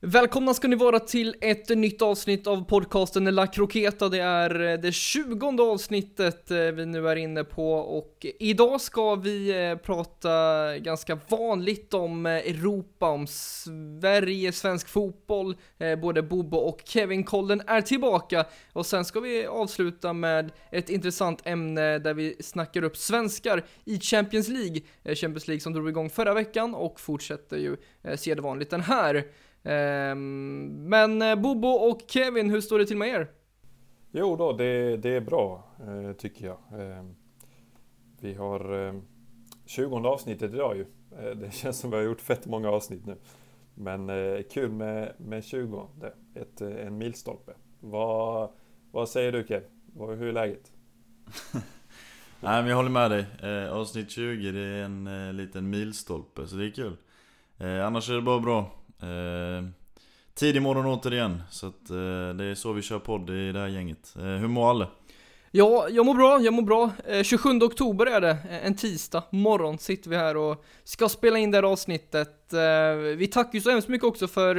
Välkomna ska ni vara till ett nytt avsnitt av podcasten La Croqueta. Det är eh, det tjugonde avsnittet eh, vi nu är inne på och idag ska vi eh, prata ganska vanligt om Europa, om Sverige, svensk fotboll. Både Bobo och Kevin Kollen är tillbaka och sen ska vi avsluta med ett intressant ämne där vi snackar upp svenskar i Champions League. Champions League som drog igång förra veckan och fortsätter ju sedvanligt den här. Ehm, men eh, Bobo och Kevin, hur står det till med er? Jo då, det, det är bra eh, tycker jag. Ehm, vi har 20 ehm, avsnittet idag ju. Eh, det känns som vi har gjort fett många avsnitt nu. Men kul med, med 20, ett, en milstolpe. Vad, vad säger du Kev? Hur är läget? Nej men jag håller med dig. Avsnitt 20 det är en liten milstolpe så det är kul. Annars är det bara bra. Eh, tidig morgon återigen, så att, eh, det är så vi kör podd i det här gänget. Eh, hur mår alla? Ja, jag mår bra, jag mår bra. Eh, 27 oktober är det, eh, en tisdag morgon sitter vi här och ska spela in det här avsnittet. Eh, vi tackar ju så hemskt mycket också för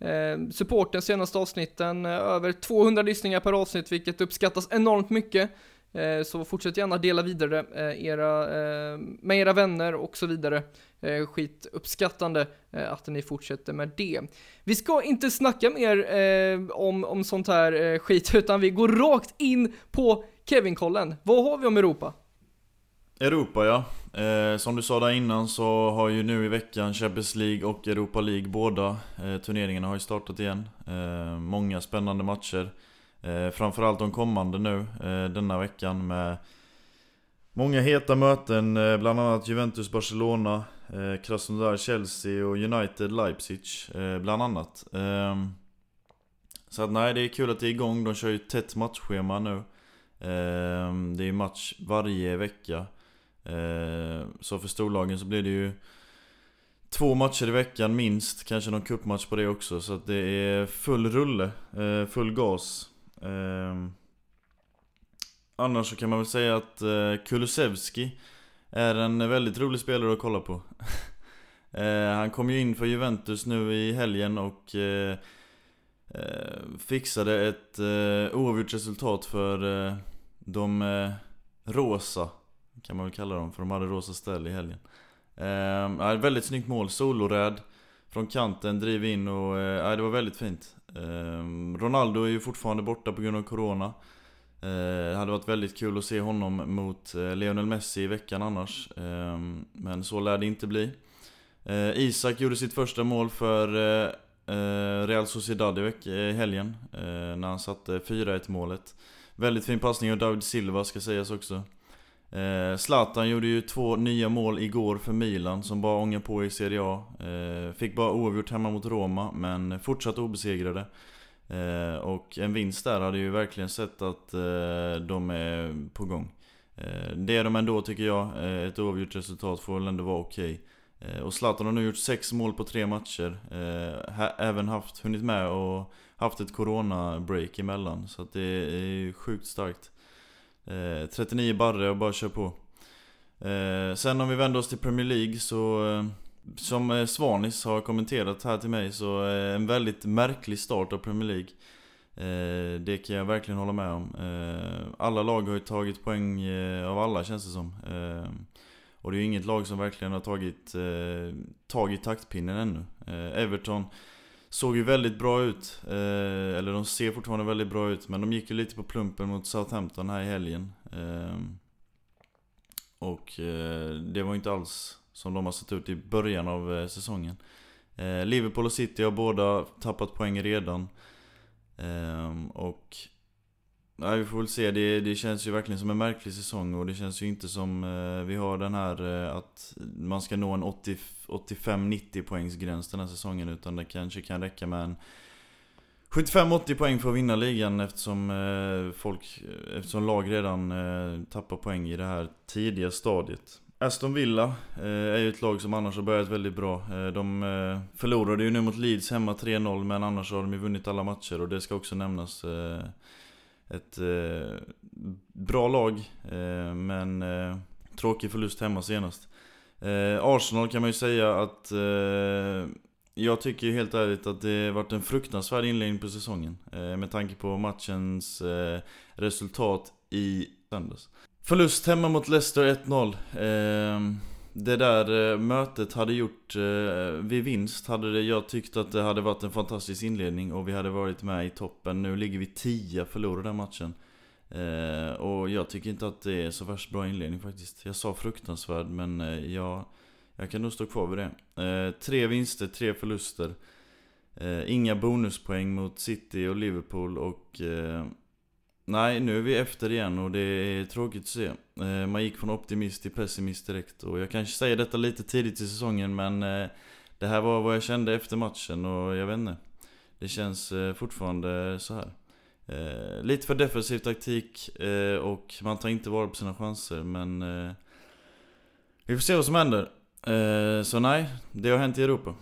eh, supporten senaste avsnitten. Eh, över 200 lyssningar per avsnitt, vilket uppskattas enormt mycket. Eh, så fortsätt gärna dela vidare eh, era, eh, med era vänner och så vidare. Skituppskattande att ni fortsätter med det. Vi ska inte snacka mer om, om sånt här skit, utan vi går rakt in på Kevin-kollen. Vad har vi om Europa? Europa ja. Eh, som du sa där innan så har ju nu i veckan Champions League och Europa League båda eh, turneringarna har ju startat igen. Eh, många spännande matcher. Eh, framförallt de kommande nu eh, denna veckan med Många heta möten, eh, bland annat Juventus-Barcelona, eh, Krasnodar-Chelsea och United-Leipzig eh, bland annat. Eh, så att nej, det är kul att det är igång. De kör ju tätt matchschema nu. Eh, det är match varje vecka. Eh, så för storlagen så blir det ju Två matcher i veckan minst, kanske någon cupmatch på det också. Så att det är full rulle, eh, full gas. Eh, annars så kan man väl säga att eh, Kulusevski är en väldigt rolig spelare att kolla på. eh, han kom ju in för Juventus nu i helgen och eh, eh fixade ett eh, oavgjort resultat för eh, de eh, rosa, kan man väl kalla dem, för de hade rosa ställ i helgen. Eh, väldigt snyggt mål, soloräd från kanten, driv in och eh, det var väldigt fint. Ehm, Ronaldo är ju fortfarande borta på grund av Corona. Eh, det hade varit väldigt kul att se honom mot eh, Lionel Messi i veckan annars. Ehm, men så lär det inte bli. Eh, Isak gjorde sitt första mål för Real Sociedad i helgen. när han satte 4-1 målet. Väldigt fin passning av David Silva ska sägas också. Eh, Zlatan gjorde ju två nya mål igår för Milan som bara ångar på i Serie A. Eh, fick bara oavgjort hemma mot Roma men fortsatt obesegrade. Eh, och en vinst där hade ju verkligen sett att eh, de är på gång. Eh, det är de ändå tycker jag. Eh, ett oavgjort resultat får väl ändå vara okej. Okay. och Zlatan har nu gjort sex mål på tre matcher. Eh, även haft, hunnit med och haft ett corona-break emellan. Så att det är sjukt starkt. Eh, 39 barre och bara kör på. Eh, sen om vi vänder oss till Premier League så eh, som eh, Svanis har kommenterat här till mig så eh, en väldigt märklig start av Premier League. Det kan jag verkligen hålla med om. Alla lag har ju tagit poäng av alla känns det som. Och det är ju inget lag som verkligen har tagit tagit taktpinnen ännu. Everton såg ju väldigt bra ut. Eh, eller de ser fortfarande väldigt bra ut. Men de gick ju lite på plumpen mot Southampton här i helgen. Eh, och eh, det var inte alls som de har sett ut i början av eh, säsongen. Eh, Liverpool och City har båda tappat poäng redan. Eh, och Nej vi får väl se. Det, det känns ju verkligen som en märklig säsong och det känns ju inte som eh, vi har den här eh, att man ska nå en 85-90 poängsgräns den här säsongen utan det kanske kan räcka med en 75-80 poäng för att vinna ligan eftersom eh, folk, eh, eftersom lag redan eh, tappar poäng i det här tidiga stadiet. Aston Villa eh, är ju ett lag som annars har börjat väldigt bra. Eh, de eh, förlorade ju nu mot Leeds hemma 3-0 men annars har de ju vunnit alla matcher och det ska också nämnas. Eh, ett eh, bra lag, eh, men eh, tråkig förlust hemma senast. Eh, Arsenal kan man ju säga att eh, jag tycker helt ärligt att det varit en fruktansvärd inledning på säsongen. Eh, med tanke på matchens eh, resultat i söndags. Förlust hemma mot Leicester 1-0. Det där eh, mötet hade gjort, eh, vid vinst hade det, jag tyckt att det hade varit en fantastisk inledning och vi hade varit med i toppen. Nu ligger vi 10 förlorade den matchen. Eh, och jag tycker inte att det är så värst bra inledning faktiskt. Jag sa fruktansvärd men jag, jag kan nog stå kvar vid det. Tre vinster, tre förluster. Inga bonuspoäng mot City och Liverpool och Nej, nu är vi efter igen och det är tråkigt att se. Eh, man gick från optimist till pessimist direkt och jag kanske säger detta lite tidigt i säsongen men eh, det här var vad jag kände efter matchen och jag vet inte. Det känns eh, fortfarande så här. Lite för defensiv taktik och man tar inte vara på sina chanser men vi får se vad som händer. Så nej, det har hänt i Europa.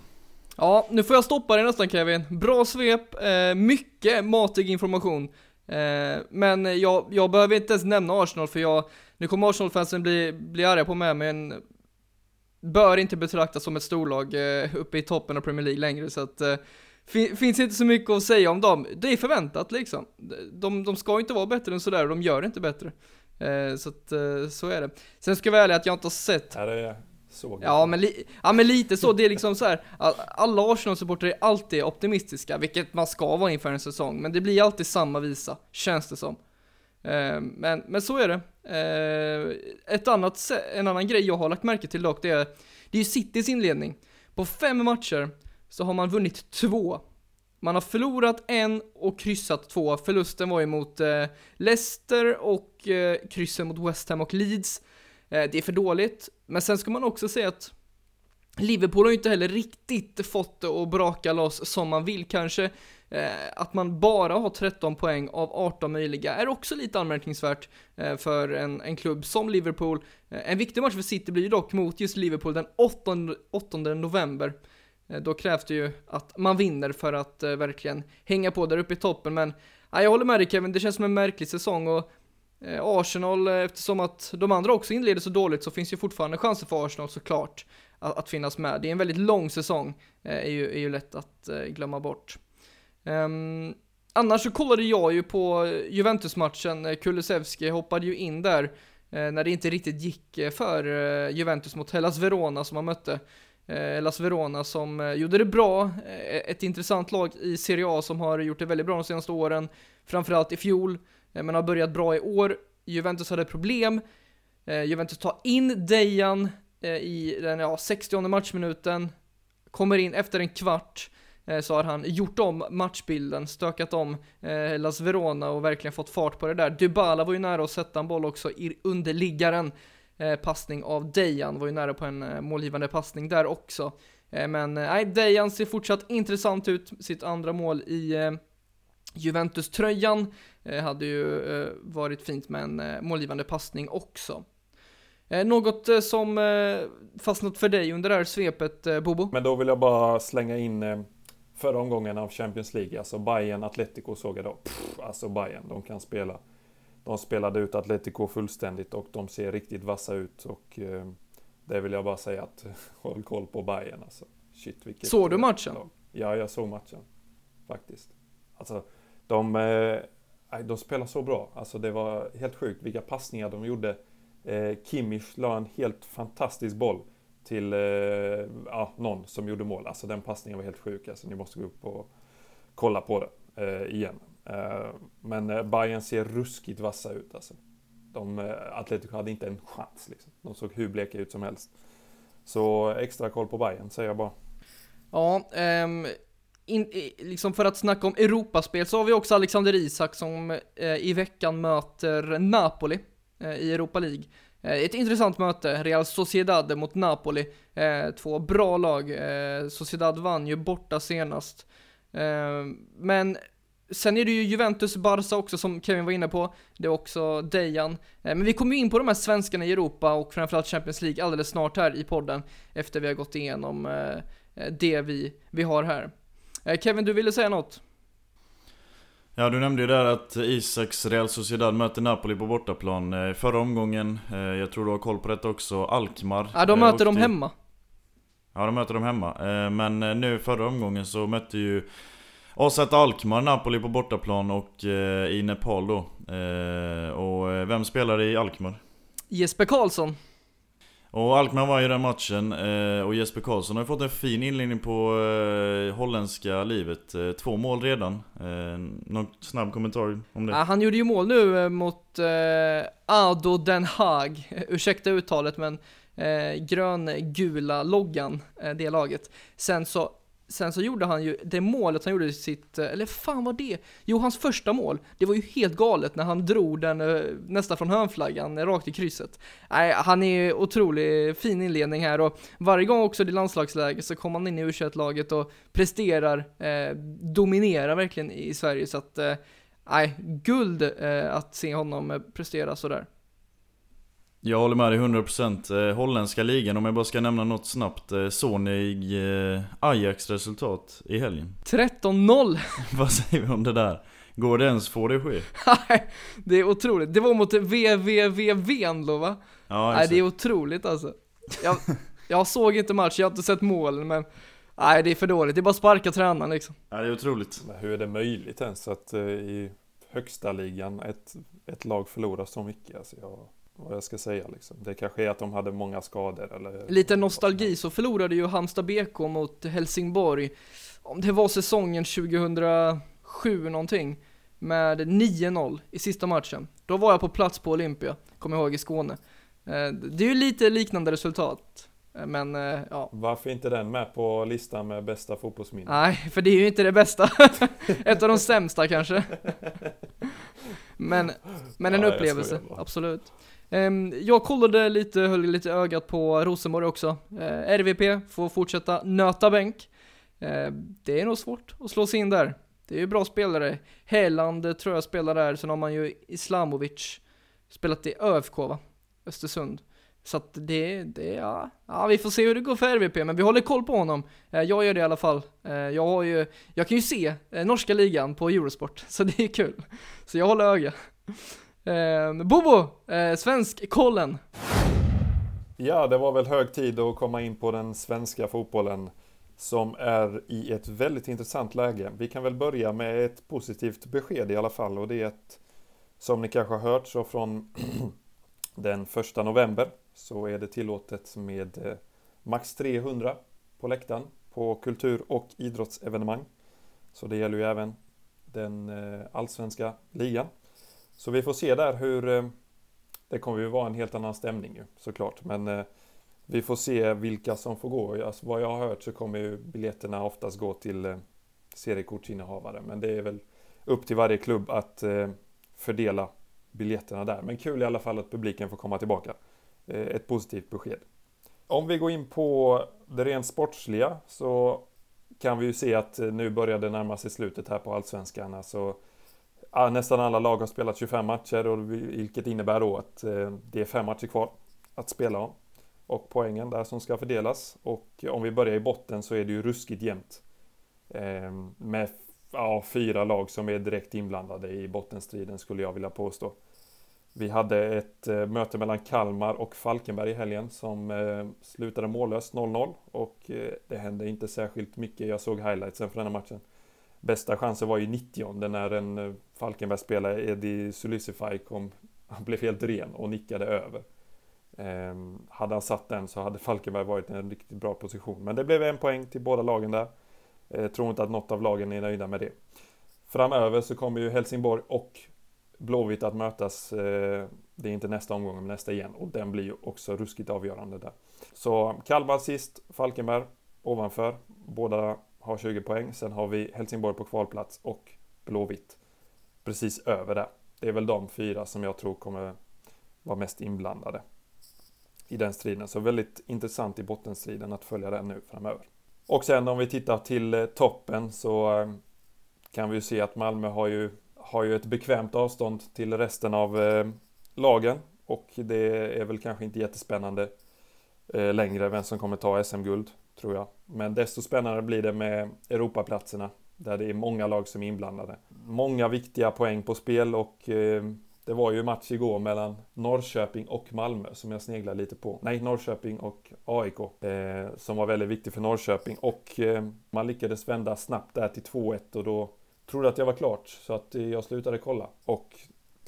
Ja, nu får jag stoppa dig nästan Kevin. Bra svep, mycket matig information. Eh, men jag, jag behöver inte ens nämna Arsenal för jag, nu kommer Arsenal-fansen bli, bli arga på mig men bör inte betraktas som ett storlag eh, uppe i toppen av Premier League längre så att eh, finns inte så mycket att säga om dem. Det är förväntat liksom. De, de ska inte vara bättre än sådär och de gör inte bättre. Eh, så att, eh, så är det. Sen ska jag vara ärlig att jag inte har sett... Här är såg ja men, li, ja men lite så, det är liksom så här, alla Arsenal-supportrar är alltid optimistiska, vilket man ska vara inför en säsong, men det blir alltid samma visa, känns det som. Eh, men, men så är det. Eh, ett annat, en annan grej jag har lagt märke till dock, det är, det är ju Citys inledning. På fem matcher så har man vunnit två. Man har förlorat en och kryssat två. Förlusten var ju mot eh, Leicester och eh, kryssen mot West Ham och Leeds. Eh, det är för dåligt, men sen ska man också säga att Liverpool har ju inte heller riktigt fått det att braka loss som man vill kanske. Eh, att man bara har 13 poäng av 18 möjliga är också lite anmärkningsvärt eh, för en, en klubb som Liverpool. Eh, en viktig match för City blir ju dock mot just Liverpool den 8, 8 november. Eh, då krävs det ju att man vinner för att verkligen hänga på där uppe i toppen, men jag håller med dig Kevin, det känns som en märklig säsong och Eh, Arsenal, eh, eftersom att de andra också inleder så dåligt så finns ju fortfarande chanser för Arsenal såklart att, att finnas med. Det är en väldigt lång säsong, eh, är, ju, är ju lätt att glömma bort. Um, annars så kollade jag ju på Juventus-matchen, Kulusevski hoppade ju in där när det inte riktigt gick för Juventus mot Hellas Verona som man mötte. Hellas Verona som gjorde det bra, ett intressant lag i Serie A som har gjort det väldigt bra de senaste åren, framförallt i fjol. Eh, men har börjat bra i år. Juventus hade problem. Eh, Juventus tar in Dejan eh, i den ja, 60 matchminuten. Kommer in efter en kvart så har han gjort om matchbilden, stökat om eh, Las Verona och verkligen fått fart på det där. Dybala var ju nära att sätta en boll också i underliggaren. Eh, passning av Dejan var ju nära på en eh, målgivande passning där också. Men nej, Dejan ser fortsatt intressant ut, sitt andra mål i Juventus-tröjan. Eh, hade ju eh, varit fint med en eh, målgivande passning också. Något som fastnat för dig under det här svepet, Bobo? Men då vill jag bara slänga in förra omgången av Champions League, alltså Bayern Atletico såg jag då. Pff, alltså Bayern, de kan spela. De spelade ut Atletico fullständigt och de ser riktigt vassa ut och det vill jag bara säga att håll koll på Bayern alltså. Shit, vilket såg du matchen? Lag. Ja, jag såg matchen. Faktiskt. Alltså, de, eh, de spelar så bra. Alltså det var helt sjukt vilka passningar de gjorde. Eh, Kimmich la en helt fantastisk boll till eh, ja, någon som gjorde mål. Alltså den passningen var helt sjuk. Alltså ni måste gå upp och kolla på det eh, igen. Eh, men eh, Bayern ser ruskigt vassa ut alltså. De, Atletico hade inte en chans liksom. De såg hur bleka ut som helst. Så extra koll på Bayern säger jag bara. Ja, um, in, liksom för att snacka om Europaspel så har vi också Alexander Isak som eh, i veckan möter Napoli eh, i Europa League. Eh, ett intressant möte, Real Sociedad mot Napoli. Eh, två bra lag. Eh, Sociedad vann ju borta senast. Eh, men Sen är det ju Juventus Barca också som Kevin var inne på. Det är också Dejan. Eh, men vi kommer ju in på de här svenskarna i Europa och framförallt Champions League alldeles snart här i podden. Efter vi har gått igenom eh, det vi, vi har här. Eh, Kevin, du ville säga något? Ja, du nämnde ju där att Isaks Real Sociedad möter Napoli på bortaplan eh, förra omgången. Eh, jag tror du har koll på detta också. Alkmaar. Ja, de möter dem hemma. Ja, de möter dem hemma. Men nu förra omgången så mötte ju AZ Alkmaar Napoli på bortaplan och i Nepal då. Och vem spelar i Alkmaar? Jesper Karlsson. Och Alkmaar var ju den matchen eh, och Jesper Karlsson har ju fått en fin inledning på eh, holländska livet. Eh, två mål redan. Någon snabb kommentar om det? Ja, han gjorde ju mål nu mot Ado Den Haag. Ursäkta uttalet men grön-gula loggan, det laget. Sen så Sen så gjorde han ju det målet han gjorde i sitt, eh, eller fan var det? Jo, hans första mål, det var ju helt galet när han drog den eh, nästan från hörnflaggan eh, rakt i krysset. Nej, han är ju otroligt fin inledning här och varje gång också i landslagsläge så kommer han in i u laget och presterar, eh, dominerar verkligen i Sverige så att, nej, eh, guld eh, att se honom prestera sådär. Jag håller med dig 100% eh, Holländska ligan, om jag bara ska nämna något snabbt eh, ni eh, Ajax resultat i helgen? 13-0! Vad säger vi om det där? Går det ens få det ske? Nej, det är otroligt. Det var mot VVVV då va? Ja, Nej, det är otroligt alltså. Jag, jag såg inte matchen, jag har inte sett målen men Nej, det är för dåligt. Det är bara att sparka tränaren liksom. Ja, det är otroligt. Men hur är det möjligt ens att uh, i högsta ligan ett, ett lag förlorar så mycket? Alltså jag vad jag ska säga liksom. Det kanske är att de hade många skador eller... Lite nostalgi så förlorade ju Halmstad BK mot Helsingborg, om det var säsongen 2007 någonting, med 9-0 i sista matchen. Då var jag på plats på Olympia, kommer jag ihåg i Skåne. Eh, det är ju lite liknande resultat. Eh, men eh, ja. Varför inte den med på listan med bästa fotbollsminnen? Nej, för det är ju inte det bästa. Ett av de sämsta kanske. Men, men en ja, upplevelse, absolut. Ehm, jag kollade lite, höll lite ögat på Rosenborg också. Eh, RVP får fortsätta nöta bänk. Ehm, det är nog svårt att slå sig in där. Det är ju bra spelare. Heland tror jag spelar där, sen har man ju Islamovic spelat i ÖFK va? Östersund. Så att det, det, ja, ja, vi får se hur det går för RVP, men vi håller koll på honom. Eh, jag gör det i alla fall. Eh, jag har ju, jag kan ju se norska ligan på Eurosport, så det är kul. Så jag håller öga. Eh, Bobo, eh, svensk-kollen. Ja, det var väl hög tid att komma in på den svenska fotbollen som är i ett väldigt intressant läge. Vi kan väl börja med ett positivt besked i alla fall och det är att som ni kanske har hört så från den första november så är det tillåtet med eh, max 300 på läktaren på kultur och idrottsevenemang. Så det gäller ju även den eh, allsvenska ligan. Så vi får se där hur eh, det kommer ju vara en helt annan stämning ju såklart. Men eh, vi får se vilka som får gå. Alltså, vad jag har hört så kommer ju biljetterna oftast gå till eh, seriekortsinnehavare. Men det är väl upp till varje klubb att fördela biljetterna där. Men kul i alla fall att publiken får komma tillbaka. Ett positivt besked. Om vi går in på det rent sportsliga så kan vi ju se att nu börjar det närma sig slutet här på Allsvenskan. Alltså nästan alla lag har spelat 25 matcher och vilket innebär då att eh, det är fem matcher kvar att spela om. Och poängen där som ska fördelas. Och om vi börjar i botten så är det ju ruskigt jämnt. Ehm, med ja, fyra lag som är direkt inblandade i bottenstriden skulle jag vilja påstå. Vi hade ett eh, möte mellan Kalmar och Falkenberg i helgen som eh, slutade mållöst 0-0 och det hände inte särskilt mycket. Jag såg highlightsen för den här matchen. Bästa chansen var ju 90 när en eh, Falkenberg-spelare, Eddie Sulicify, kom, han blev helt ren och nickade över. Eh, hade han satt den så hade Falkenberg varit i en riktigt bra position. Men det blev en poäng till båda lagen där. Eh, tror inte att något av lagen är nöjda med det. Framöver så kommer ju Helsingborg och Blåvitt att mötas. Eh, det är inte nästa omgång, men nästa igen. Och den blir ju också ruskigt avgörande där. Så Kalmar sist, Falkenberg ovanför. Båda har 20 poäng. Sen har vi Helsingborg på kvalplats och Blåvitt precis över där. Det är väl de fyra som jag tror kommer vara mest inblandade i den striden. Så väldigt intressant i bottenstriden att följa den nu framöver. Och sen om vi tittar till eh, toppen så eh, kan vi ju se att Malmö har ju, har ju ett bekvämt avstånd till resten av eh, lagen och det är väl kanske inte jättespännande längre vem som kommer ta SM-guld tror jag. Men desto spännande blir det med Europaplatserna där det är många lag som är inblandade. Många viktiga poäng på spel och eh, Det var ju match igår mellan Norrköping och Malmö som jag sneglade lite på. Nej, Norrköping och AIK. Eh, som var väldigt viktig för Norrköping. Och eh, man lyckades vända snabbt där till 2-1 och då trodde att jag var klart. Så att eh, jag slutade kolla. Och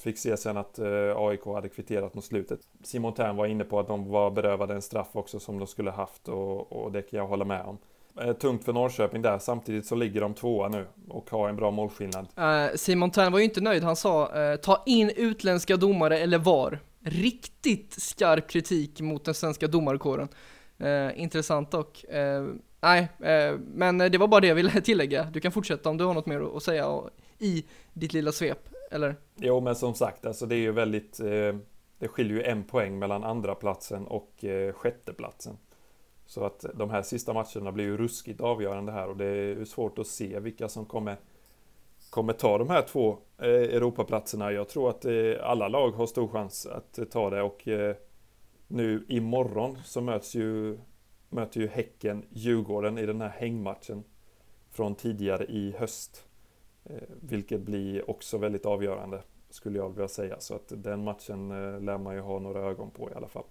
fick se sen att eh, AIK hade kvitterat mot slutet. Simon Tern var inne på att de var berövade en straff också som de skulle haft och, och det kan jag hålla med om. Eh, tungt för Norrköping där, samtidigt så ligger de tvåa nu och har en bra målskillnad. Uh, Simon Tern var ju inte nöjd, han sa uh, ta in utländska domare eller VAR. Riktigt skarp kritik mot den svenska domarkåren. Uh, intressant dock. Nej, men det var bara det jag ville tillägga. Du kan fortsätta om du har något mer att säga i ditt lilla svep, eller? Jo, men som sagt, alltså det är ju väldigt... Eh, det skiljer ju en poäng mellan andra platsen och eh, sjätte platsen. Så att de här sista matcherna blir ju ruskigt avgörande här och det är ju svårt att se vilka som kommer, kommer ta de här två eh, Europaplatserna. Jag tror att eh, alla lag har stor chans att ta det och eh, nu imorgon så möts ju, möter ju Häcken Djurgården i den här hängmatchen från tidigare i höst. Vilket blir också väldigt avgörande skulle jag vilja säga. Så att den matchen lär man ju ha några ögon på i alla fall.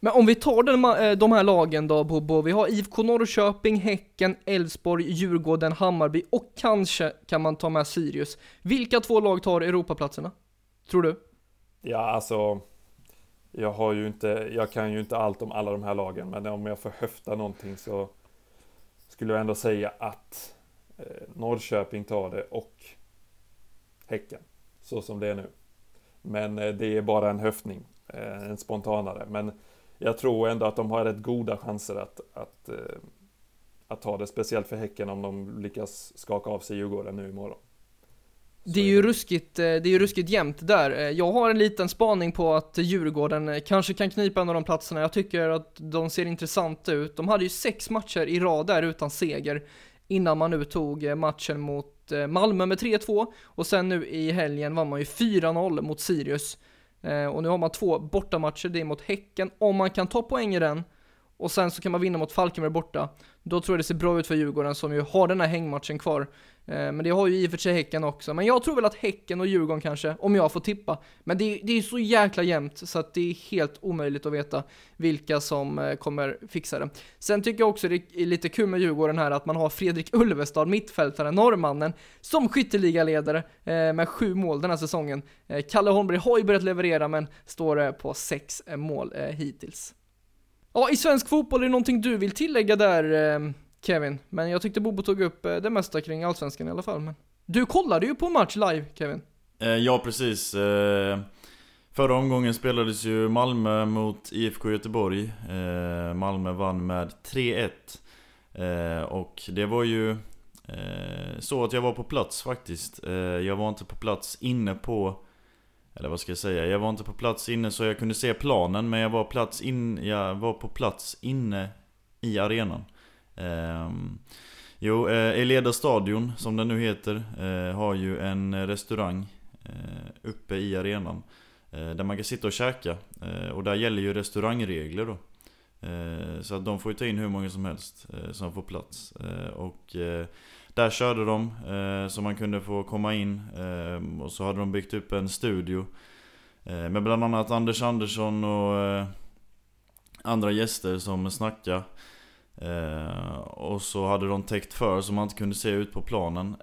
Men om vi tar den, eh, de här lagen då Bobo, vi har IFK Norrköping, Häcken, Elfsborg, Djurgården, Hammarby och kanske kan man ta med Sirius. Vilka två lag tar Europaplatserna? Tror du? Ja, alltså jag har ju inte, jag kan ju inte allt om alla de här lagen, men om jag får höfta någonting så skulle jag ändå säga att eh, Norrköping tar det och Häcken, så som det är nu. Men eh, det är bara en höftning, eh, en spontanare. Men jag tror ändå att de har rätt goda chanser att, att, eh, att ta det. Speciellt för Häcken om de lyckas skaka av sig Djurgården nu imorgon. Det är, ju ruskigt, eh, det är ju ruskigt jämnt där. Eh, jag har en liten spaning på att Djurgården kanske kan knipa en av de platserna. Jag tycker att de ser intressanta ut. De hade ju sex matcher i rad där utan seger innan man nu tog eh, matchen mot eh, Malmö med 3-2 och sen nu i helgen vann man ju 4-0 mot Sirius. Eh, och nu har man två bortamatcher, det är mot Häcken. Om man kan ta poäng i den, och sen så kan man vinna mot Falkenberg borta, då tror jag det ser bra ut för Djurgården som ju har den här hängmatchen kvar. Eh, men det har ju i och för sig Häcken också. Men jag tror väl att Häcken och Djurgården kanske, om jag får tippa. Men det, det är så jäkla jämnt så att det är helt omöjligt att veta vilka som eh, kommer fixa det. Sen tycker jag också det är lite kul med Djurgården här att man har Fredrik Ulvestad, mittfältaren, norrmannen, som skytteligaledare eh, med sju mål den här säsongen. Kalle Holmberg har ju börjat leverera men står på sex mål hittills. Ja, i svensk fotboll är det någonting du vill tillägga där eh, Kevin, men jag tyckte Bobo tog upp eh, det mesta kring Allsvenskan i alla fall. Men du kollade ju på match live Kevin. Eh, ja, precis. Förra omgången spelades ju Malmö mot IFK Göteborg. Malmö vann med 3-1. Och det var ju så att jag var på plats faktiskt. jag var inte på plats inne på eller vad ska jag säga? Jag var inte på plats inne så jag kunde se planen men jag var, plats in, jag var på plats inne i arenan. Eh, jo, eh, Eleda stadion som den nu heter eh, har ju en restaurang eh, uppe i arenan. Eh, där man kan sitta och käka. Eh, och där gäller ju restaurangregler då. Eh, så att de får ju ta in hur många som helst eh, som får plats. Eh, och där körde de så man kunde få komma in och så hade de byggt upp en studio med bland annat Anders Andersson och andra gäster som snackade. Och så hade de täckt för så man inte kunde se ut på planen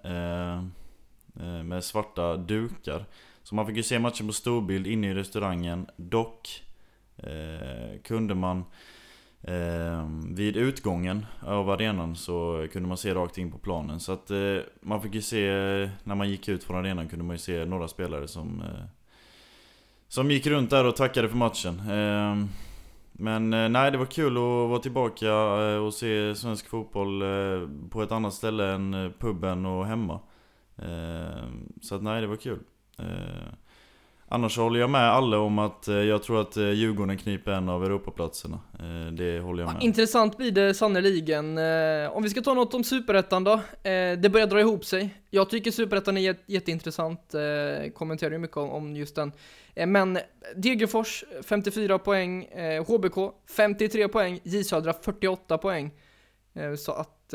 med svarta dukar. Så man fick ju se matchen på storbild inne i restaurangen. Dock kunde man Eh, vid utgången av arenan så kunde man se rakt in på planen. Så att eh, man fick ju se, när man gick ut från arenan kunde man ju se några spelare som eh, Som gick runt där och tackade för matchen. Ehm, men eh, nej, det var kul att vara tillbaka eh, och se svensk fotboll eh, på ett annat ställe än puben och hemma. Ehm, så att nej, det var kul. Ehm, Annars håller jag med alla om att eh, jag tror att eh, Djurgården kniper en av Europaplatserna. Eh, det håller jag med. intressant blir det sannerligen. Om vi ska ta något om Superettan då. Det börjar dra ihop sig. Jag tycker Superettan är jätteintressant. Kommenterar ju mycket om just den. Men Degerfors 54 poäng, HBK 53 poäng, J Södra 48 poäng. Så att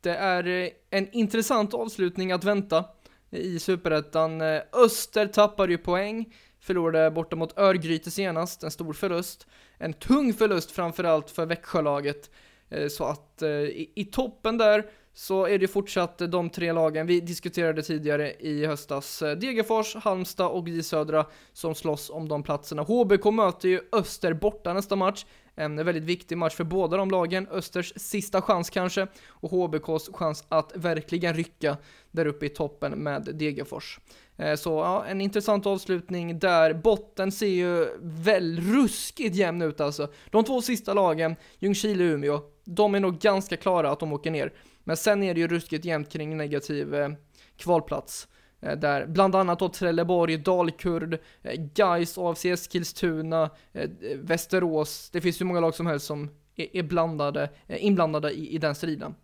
det är en intressant avslutning att vänta i Superettan. Eh, Öster tappar ju poäng, förlorade borta mot Örgryte senast, en stor förlust. En tung förlust framförallt för Växjölaget. Eh, så att eh, i, i toppen där så är det fortsatt de tre lagen vi diskuterade tidigare i höstas. Degerfors, Halmstad och J Södra som slåss om de platserna. HBK möter ju Öster borta nästa match. En väldigt viktig match för båda de lagen. Östers sista chans kanske och HBKs chans att verkligen rycka där uppe i toppen med Degerfors. Eh, så ja, en intressant avslutning där. Botten ser ju väl ruskigt jämn ut alltså. De två sista lagen, Ljungskile och Umeå, de är nog ganska klara att de åker ner. Men sen är det ju ruskigt jämnt kring negativ eh, kvalplats. Eh, där bland annat då Trelleborg, Dalkurd, eh, Gais, AFC Eskilstuna, eh, Västerås. Det finns ju många lag som helst som är, blandade, inblandade i, i den striden.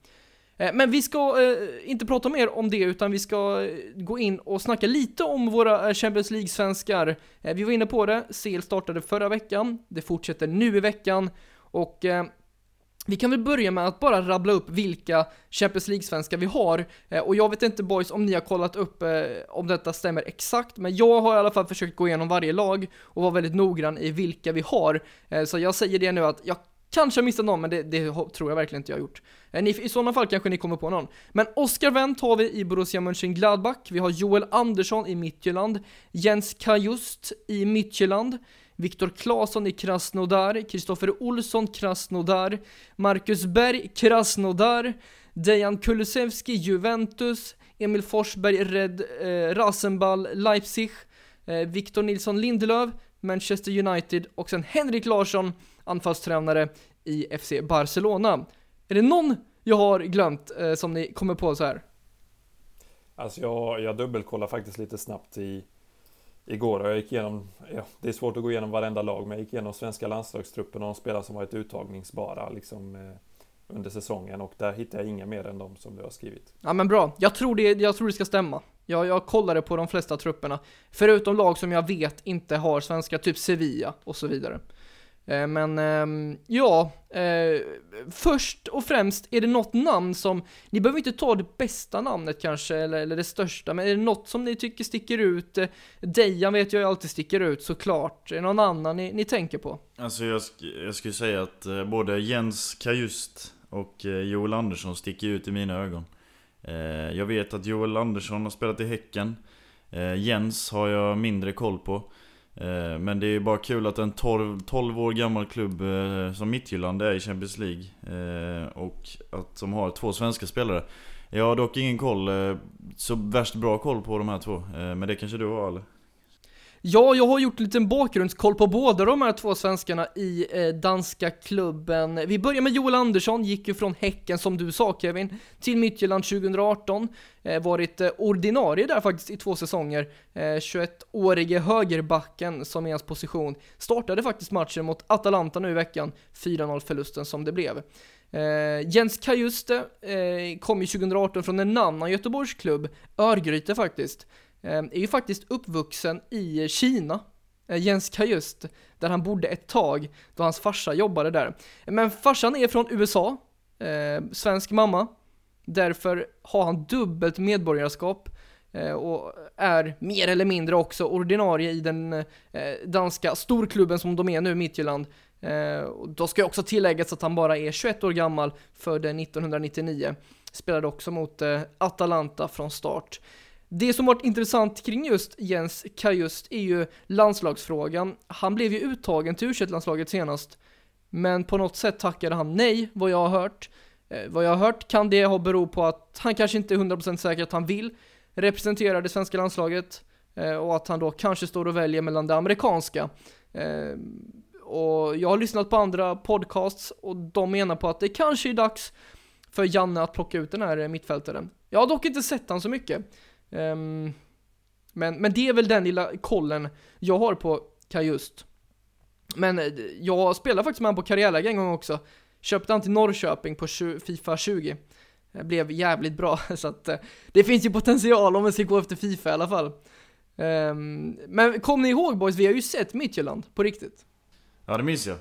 Men vi ska inte prata mer om det, utan vi ska gå in och snacka lite om våra Champions League-svenskar. Vi var inne på det, CL startade förra veckan, det fortsätter nu i veckan, och vi kan väl börja med att bara rabbla upp vilka Champions League-svenskar vi har. Eh, och jag vet inte boys om ni har kollat upp eh, om detta stämmer exakt, men jag har i alla fall försökt gå igenom varje lag och vara väldigt noggrann i vilka vi har. Eh, så jag säger det nu att jag kanske har missat någon, men det, det, tror jag verkligen inte jag har gjort. Ni, I sådana fall kanske ni kommer på någon. Men Oscar Wendt har vi i Borussia Mönchengladbach, vi har Joel Andersson i Midtjylland, Jens Kajust i Midtjylland, Viktor Claesson i Krasnodar, Kristoffer Olsson Krasnodar, Marcus Berg Krasnodar, Dejan Kulusevski Juventus, Emil Forsberg Red eh, Rasenball Leipzig, eh, Victor Nilsson Lindelöf Manchester United och sen Henrik Larsson, anfallstränare i FC Barcelona. Är det någon jag har glömt eh, som ni kommer på så här? Alltså jag, jag dubbelkollar faktiskt lite snabbt i igår och jag gick igenom, ja, det är svårt att gå igenom varenda lag, men jag gick igenom svenska landslagstruppen och de spelare som varit uttagningsbara liksom, eh, under säsongen och där hittade jag inga mer än de som du har skrivit. Ja men bra, jag tror det, jag tror det ska stämma. Jag, jag kollade på de flesta trupperna, förutom lag som jag vet inte har svenska, typ Sevilla och så vidare. Eh, men ehm, ja, eh, först och främst är det något namn som, ni behöver inte ta det bästa namnet kanske, eller, eller det största, men är det något som ni tycker sticker ut? Eh, Dejan vet jag ju alltid sticker ut såklart. Är det någon annan ni, ni tänker på? Alltså jag, jag skulle säga att både Jens Kajust och Joel Andersson sticker ut i mina ögon. Jag vet att Joel Andersson har spelat i Häcken. Jens har jag mindre koll på. Eh, men det är bara kul att en 12, 12 år gammal klubb eh, som Midtjylland är i Champions League. Eh, och att de har två svenska spelare. Jag har dock ingen koll, så värst bra koll på de här två. Men det kanske du har eller? Ja, jag har gjort en liten bakgrundskoll på båda de här två svenskarna i eh, danska klubben. Vi börjar med Joel Andersson, gick ju från Häcken som du sa Kevin, till Midtjylland 2018. Eh, varit eh, ordinarie där faktiskt i två säsonger. Eh, 21-årige högerbacken som är hans position. Startade faktiskt matchen mot Atalanta nu i veckan, 4-0 förlusten som det blev. Uh, Jens Kajuste uh, kom ju 2018 från en annan Göteborgsklubb, Örgryte faktiskt. Ehm, är ju faktiskt uppvuxen i Kina. Eh, Jens Kajust, där han bodde ett tag då hans farsa jobbade där. Men farsan är från USA, eh, svensk mamma. Därför har han dubbelt medborgarskap eh, och är mer eller mindre också ordinarie i den eh, danska storklubben som de är nu, Midtjylland. Eh, då ska jag också tilläggas att han bara är 21 år gammal, född 1999. Spelade också mot eh, Atalanta från start. Det som varit intressant kring just Jens Kajust är ju landslagsfrågan. Han blev ju uttagen till u landslaget senast, men på något sätt tackade han nej, vad jag har hört. Eh, vad jag har hört kan det ha bero på att han kanske inte är 100% säker att han vill representera det svenska landslaget eh, och att han då kanske står och väljer mellan det amerikanska. Eh, och jag har lyssnat på andra podcasts och de menar på att det kanske är dags för Janne att plocka ut den här mittfältaren. Jag har dock inte sett han så mycket. Um, men, men det är väl den lilla kollen jag har på Kajust. Men eh, jag spelade faktiskt med honom på karriärläge en gång också. Köpte han till Norrköping på Fifa 20. Det blev jävligt bra, så att eh, det finns ju potential om vi ska gå efter Fifa i alla fall. Um, men kom ni ihåg boys, vi har ju sett Midtjylland på riktigt. Ja det minns jag.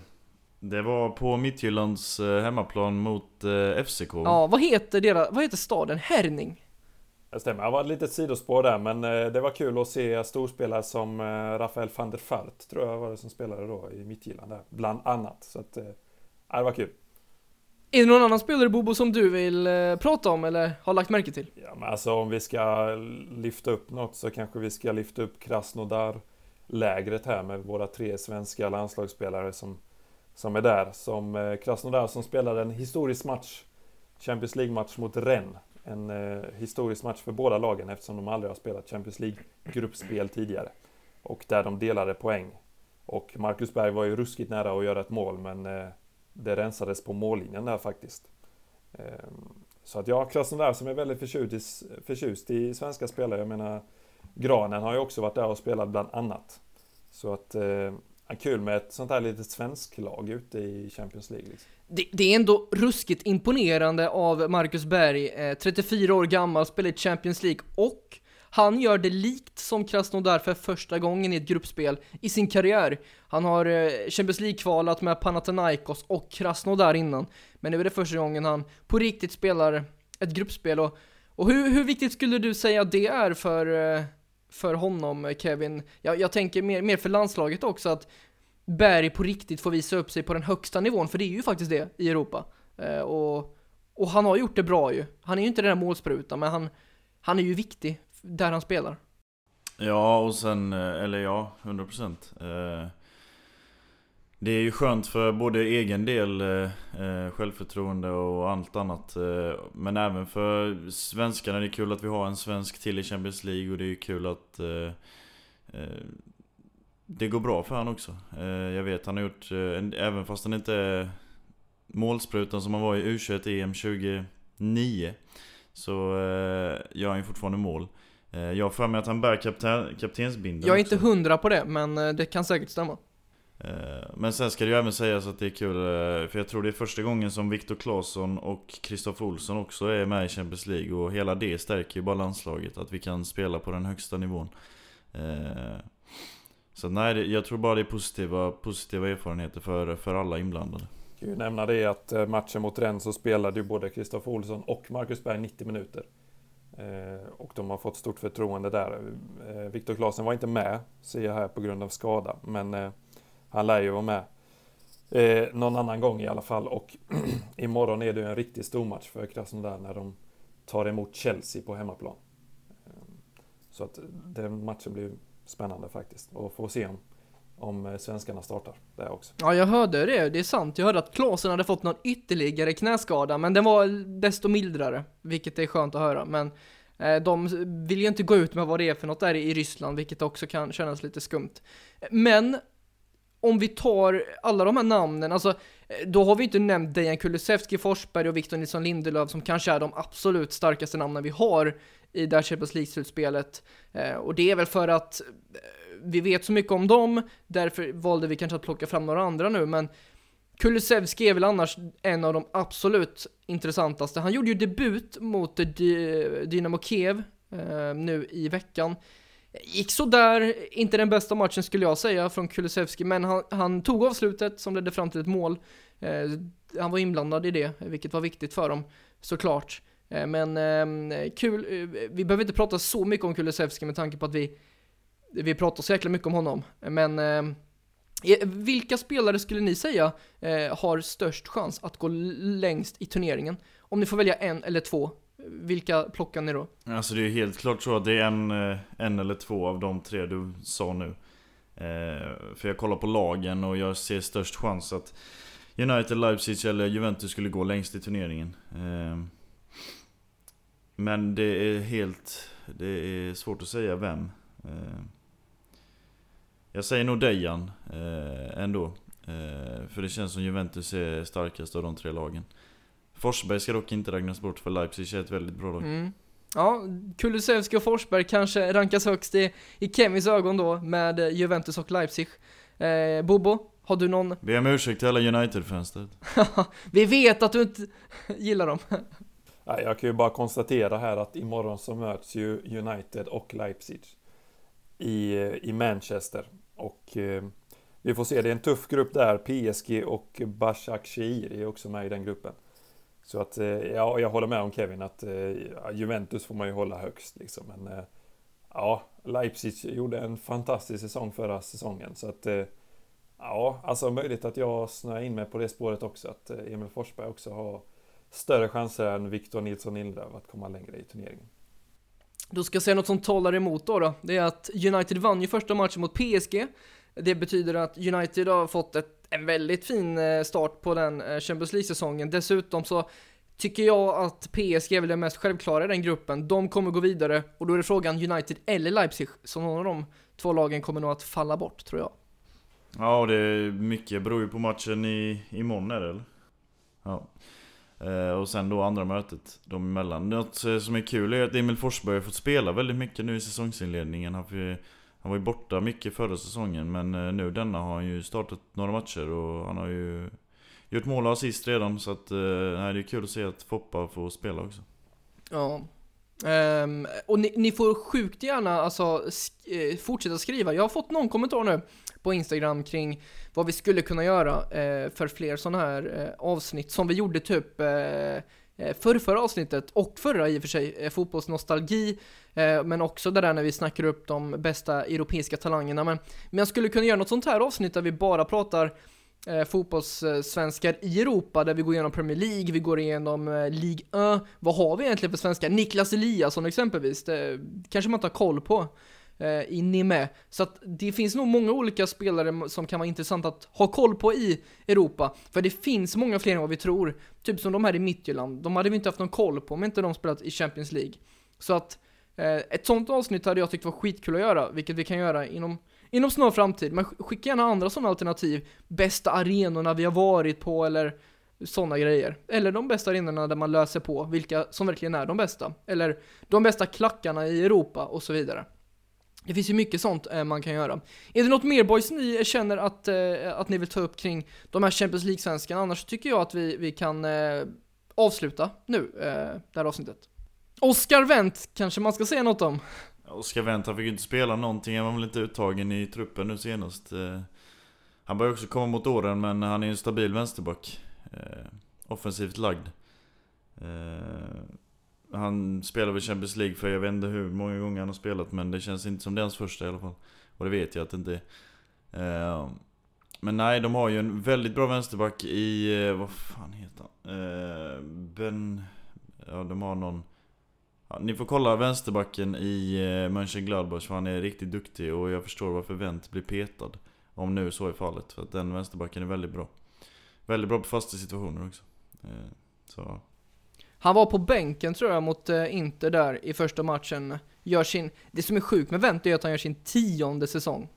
Det var på Midtjyllands eh, hemmaplan mot FCK. Ja, vad heter, deras, vad heter staden? Herning? Det stämmer. Det var ett litet sidospår där, men eh, det var kul att se storspelare som eh, Rafael van der Fart, tror jag var det som spelade då i mittgillan där, bland annat. Så att, eh, ja, det var kul. Är det någon annan spelare Bobo som du vill prata om eller har lagt märke till? Ja, men alltså om vi ska lyfta upp något så kanske vi ska lyfta upp Krasnodar lägret här med våra tre svenska landslagsspelare som, som är där. Som Krasnodar som spelade en historisk match, Champions League-match mot Rennes en eh, historisk match för båda lagen eftersom de aldrig har spelat Champions League-gruppspel tidigare. Och där de delade poäng. Och Marcus Berg var ju ruskigt nära att göra ett mål men eh, det rensades på mållinjen där faktiskt. Eh, så att ja, Krasnodar som är väldigt förtjust i, förtjust i svenska spelare. Jag menar Granen har ju också varit där och spelat bland annat. Så att eh, kul med ett sånt här litet svensk lag ute i Champions League. Liksom. Det, det, är ändå ruskigt imponerande av Marcus Berg, eh, 34 år gammal, spelar i Champions League och han gör det likt som Krasnodar för första gången i ett gruppspel i sin karriär. Han har eh, Champions League-kvalat med Panathinaikos och Krasnodar innan, men nu är det första gången han på riktigt spelar ett gruppspel och, och hur, hur viktigt skulle du säga det är för eh, för honom, Kevin. Jag, jag tänker mer, mer för landslaget också, att Berg på riktigt får visa upp sig på den högsta nivån, för det är ju faktiskt det i Europa. Eh, och, och han har gjort det bra ju. Han är ju inte den där målsprutan, men han, han är ju viktig där han spelar. Ja, och sen, eh, eller ja, 100 procent. eh, det är ju skönt för både egen del, eh, eh, självförtroende och allt annat eh, Men även för svenskarna, det är kul att vi har en svensk till i Champions League och det är ju kul att det går bra för han också. Eh, jag vet han har gjort, eh, även fast han inte är målsprutan som han var i U21 EM 2009 Så eh, gör han ju fortfarande mål. Jag har för mig att han bär kapten, kaptensbindeln Jag är också. inte hundra på det, men det kan säkert stämma. Eh, men sen ska det ju även sägas att det är kul, eh, för jag tror det är första gången som Viktor Claesson och Kristoffer Olsson också är med i Champions League och hela det stärker ju bara landslaget, att vi kan spela på den högsta nivån. Eh, så nej, jag tror bara det är positiva, positiva erfarenheter för, för alla inblandade. Jag kan ju nämna det att matchen mot Rennes så spelade ju både Kristoffer Olsson och Marcus Berg 90 minuter. Och de har fått stort förtroende där. Viktor Claesson var inte med, ser jag här, på grund av skada. Men han lär ju vara med eh, någon annan gång i alla fall. Och imorgon är det ju en riktigt stor match för Krasnodar när de tar emot Chelsea på hemmaplan. Eh, så att den matchen blir spännande faktiskt. Och få se om, om eh, svenskarna startar där också. Ja, jag hörde det. Det är sant. Jag hörde att Klasen hade fått någon ytterligare knäskada, men den var desto mildare, vilket är skönt att höra. Men de vill ju inte gå ut med vad det är för något där i Ryssland, vilket också kan kännas lite skumt. Men om vi tar alla de här namnen, alltså eh, då har vi inte nämnt Dejan Kulusevski, Forsberg och Victor Nilsson Lindelöf som kanske är de absolut starkaste namnen vi har i det här Champions League-slutspelet. Eh, och det är väl för att eh, vi vet så mycket om dem, därför valde vi kanske att plocka fram några andra nu, men Kulusevski är väl annars en av de absolut intressantaste. Han gjorde ju debut mot Dynamo Kiev eh, nu i veckan. Gick sådär, inte den bästa matchen skulle jag säga från Kulusevski, men han, han tog avslutet som ledde fram till ett mål. Eh, han var inblandad i det, vilket var viktigt för dem, såklart. Eh, men eh, kul, eh, vi behöver inte prata så mycket om Kulusevski med tanke på att vi, vi pratar så jäkla mycket om honom. Men ehm, eh, vilka spelare skulle ni säga eh, har störst chans att gå längst i turneringen? Om ni får välja en eller två, vilka plockar ni då? Alltså det är helt klart så att det är en, eh, en eller två av de tre du sa nu. Eh, för jag kollar på lagen och jag ser störst chans att United, Leipzig eller Juventus skulle gå längst i turneringen. Eh, men det är helt... Det är svårt att säga vem. Eh, jag säger nog Dejan eh, ändå. Eh, för det känns som Juventus är starkast av de tre lagen. Forsberg ska dock inte räknas bort för Leipzig är ett väldigt bra lag. Mm. Ja, Kulusevski och Forsberg kanske rankas högst i, i Kevins ögon då med Juventus och Leipzig. Eh, Bobo, har du någon? Be om ursäkt till alla United-fans Vi vet att du inte gillar dem. Jag kan ju bara konstatera här att imorgon så möts ju United och Leipzig i, i Manchester. Och eh, vi får se, det är en tuff grupp där. PSG och Bashak Shehir är också med i den gruppen. Så att, eh, ja, jag håller med om Kevin att eh, Juventus får man ju hålla högst liksom. Men eh, ja, Leipzig gjorde en fantastisk säsong förra säsongen. Så att ja, alltså möjligt att jag snöar in mig på det spåret också. Att Emil Forsberg också har större chanser än Victor Nilsson Lindelöf att komma längre i turneringen. Då ska jag säga något som talar emot då, då. Det är att United vann ju första matchen mot PSG. Det betyder att United har fått ett, en väldigt fin eh, start på den eh, Champions League-säsongen. Dessutom så tycker jag att PSG är väl det mest självklara i den gruppen. De kommer gå vidare och då är det frågan United eller Leipzig. Så någon av de två lagen kommer nog att falla bort, tror jag. Ja, det är mycket beror ju på matchen i, imorgon är det eller? Ja. Eh, och sen då andra mötet de emellan. Något eh, som är kul är att Emil Forsberg har fått spela väldigt mycket nu i säsongsinledningen. Han, han var ju borta mycket förra säsongen men eh, nu denna har han ju startat några matcher och han har ju gjort mål och assist redan så att eh, nej, det är kul att se att Foppa får spela också. Ja. Um, och ni, ni, får sjukt gärna alltså, sk eh, fortsätta skriva. Jag har fått någon kommentar nu på Instagram kring vad vi skulle kunna göra eh, för fler sådana här eh, avsnitt som vi gjorde typ eh, för förra avsnittet och förra i och för sig, eh, fotbollsnostalgi, Eh, men också det där när vi snackar upp de bästa europeiska talangerna. Men, men jag skulle kunna göra något sånt här avsnitt där vi bara pratar eh, fotbollssvenskar i Europa där vi går igenom Premier League, vi går igenom eh, Ligue 1. Vad har vi egentligen för svenskar? Niklas Eliasson exempelvis, det kanske man inte har koll på eh, i Nime. Så att det finns nog många olika spelare som kan vara intressant att ha koll på i Europa. För det finns många fler än vad vi tror. Typ som de här i Midtjylland. De hade vi inte haft någon koll på om inte de spelat i Champions League. Så att Eh, ett sånt avsnitt hade jag tyckt var skitkul att göra, vilket vi kan göra inom Inom snar framtid, men skicka gärna andra sådana alternativ. Bästa arenorna vi har varit på eller sådana grejer. Eller de bästa arenorna där man löser på vilka som verkligen är de bästa. Eller de bästa klackarna i Europa och så vidare. Det finns ju mycket sånt eh, man kan göra. Är det något mer boys ni känner att, eh, att ni vill ta upp kring de här Champions League-svenskarna? Annars tycker jag att vi, vi kan eh, avsluta nu, eh, det här avsnittet. Oscar Wendt kanske man ska säga något om? Oscar Wendt, han fick ju inte spela någonting, han var väl inte uttagen i truppen nu senast. Eh, han börjar också komma mot åren, men han är ju en stabil vänsterback. Eh, offensivt lagd. Eh, han spelar väl Champions League för jag vet inte hur många gånger han har spelat men det känns inte som det är hans första i alla fall. Och det vet jag att det inte är. Men nej, de har ju en väldigt bra vänsterback i, vad fan heter han? Ben... Ja, de har någon... Ja, ni får kolla vänsterbacken i eh, Mönchengladbach för han är riktigt duktig och jag förstår varför Wendt blir petad. Om nu så är fallet, för att den vänsterbacken är väldigt bra. Väldigt bra på fasta situationer också. Eh, så han var på bänken tror jag mot eh, Inter där i första matchen. Gör sin, det som är sjukt med Wendt är att han gör sin tionde säsong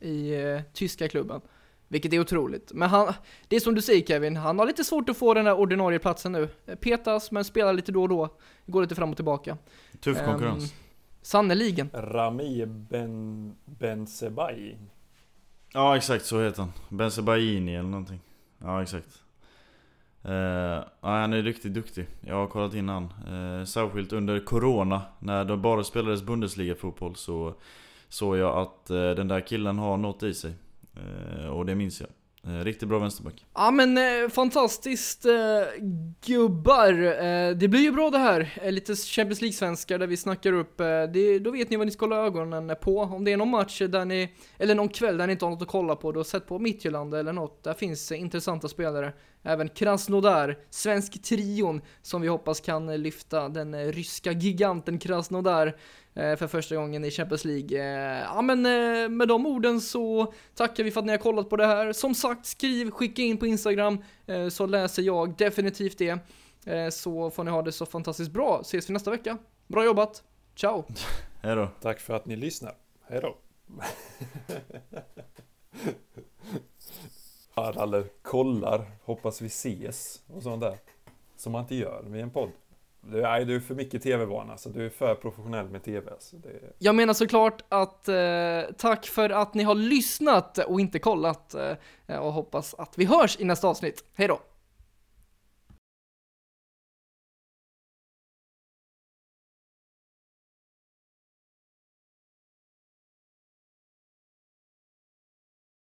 i eh, tyska klubben. Vilket är otroligt. Men han, det är som du säger Kevin, han har lite svårt att få den där ordinarie platsen nu. Petas, men spelar lite då och då. Går lite fram och tillbaka. Tuff um, konkurrens. Sannoliken. Rami Ben, Benzebai. Ja, exakt så heter han. Benzebaini eller någonting. Ja, exakt. Uh, ja, han är riktigt duktig. Jag har kollat in han. Uh, särskilt under Corona, när det bara spelades Bundesliga-fotboll så såg jag att uh, den där killen har något i sig. Eh, och det minns jag. Eh, riktigt bra vänsterback. Ja men eh, fantastiskt eh, gubbar. Eh, det blir ju bra det här. Eh, lite Champions League-svenskar där vi snackar upp. Eh, det, då vet ni vad ni ska hålla ögonen på. Om det är någon match där ni, eller någon kväll där ni inte har något att kolla på. då sätt sett på Midtjylland eller något. Där finns eh, intressanta spelare. Även Krasnodar, svensk trion som vi hoppas kan lyfta den ryska giganten Krasnodar för första gången i Champions League. Eh, ja men eh, med de orden så tackar vi för att ni har kollat på det här. Som sagt, skriv, skicka in på Instagram så läser jag definitivt det. Så får ni ha det så fantastiskt bra. Ses vi nästa vecka. Bra jobbat. Ciao. Hejdå. Tack för att ni lyssnar. Hejdå. Harald kollar, hoppas vi ses och sånt där. Som man inte gör vid en podd. Du, nej, du är för mycket tv-vana, så alltså. du är för professionell med tv. Så det... Jag menar såklart att eh, tack för att ni har lyssnat och inte kollat eh, och hoppas att vi hörs i nästa avsnitt. Hej då!